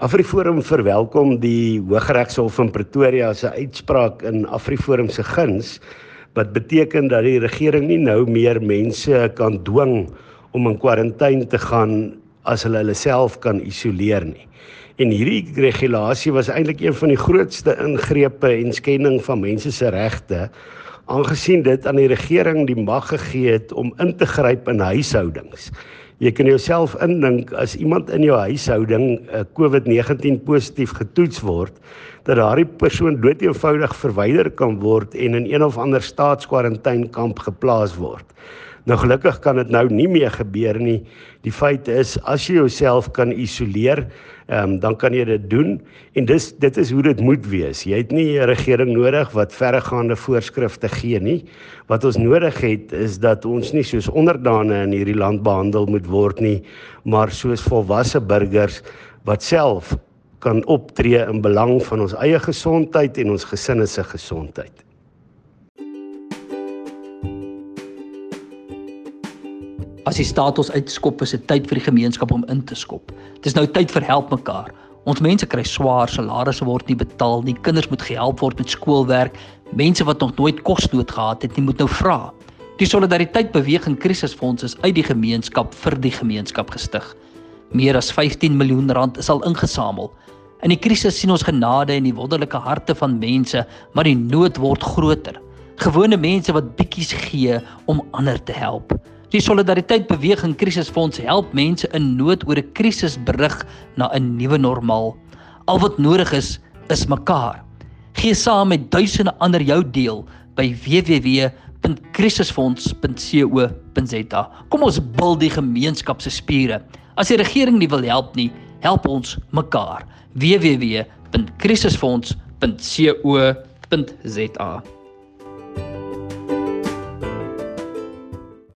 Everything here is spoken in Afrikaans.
Afriforum verwelkom die Hooggeregshof in Pretoria se uitspraak in Afriforum se guns wat beteken dat die regering nie nou meer mense kan dwing om in kwarantyne te gaan as hulle hulle self kan isoleer nie. En hierdie regulasie was eintlik een van die grootste ingrepe en skending van mense se regte aangesien dit aan die regering die mag gegee het om in te gryp in huishoudings. Jy kan jouself indink as iemand in jou huishouding uh, COVID-19 positief getoets word, dat daardie persoon doeteenvoudig verwyder kan word en in een of ander staatskwarantynekamp geplaas word. Nou gelukkig kan dit nou nie meer gebeur nie. Die feit is as jy jouself kan isoleer, ehm um, dan kan jy dit doen en dis dit is hoe dit moet wees. Jy het nie 'n regering nodig wat verregaande voorskrifte gee nie. Wat ons nodig het is dat ons nie soos onderdane in hierdie land behandel moet word nie, maar soos volwasse burgers wat self kan optree in belang van ons eie gesondheid en ons gesinne se gesondheid. As die staat ons uitskop, is dit tyd vir die gemeenskap om in te skop. Dit is nou tyd vir help mekaar. Ons mense kry swaar, salarisse word nie betaal nie, kinders moet gehelp word met skoolwerk, mense wat nog nooit kosnood gehad het nie, moet nou vra. Die solidariteit beweging krisisfonds is uit die gemeenskap vir die gemeenskap gestig. Meer as 15 miljoen rand is al ingesamel. In die krisis sien ons genade in die wonderlike harte van mense, maar die nood word groter. Gewone mense wat bietjies gee om ander te help. Die Solidariteit Beweging Krisisfonds help mense in nood oor 'n krisis berig na 'n nuwe normaal. Al wat nodig is, is mekaar. Gee saam met duisende ander jou deel by www.krisisfonds.co.za. Kom ons bil die gemeenskap se spiere. As die regering nie wil help nie, help ons mekaar. www.krisisfonds.co.za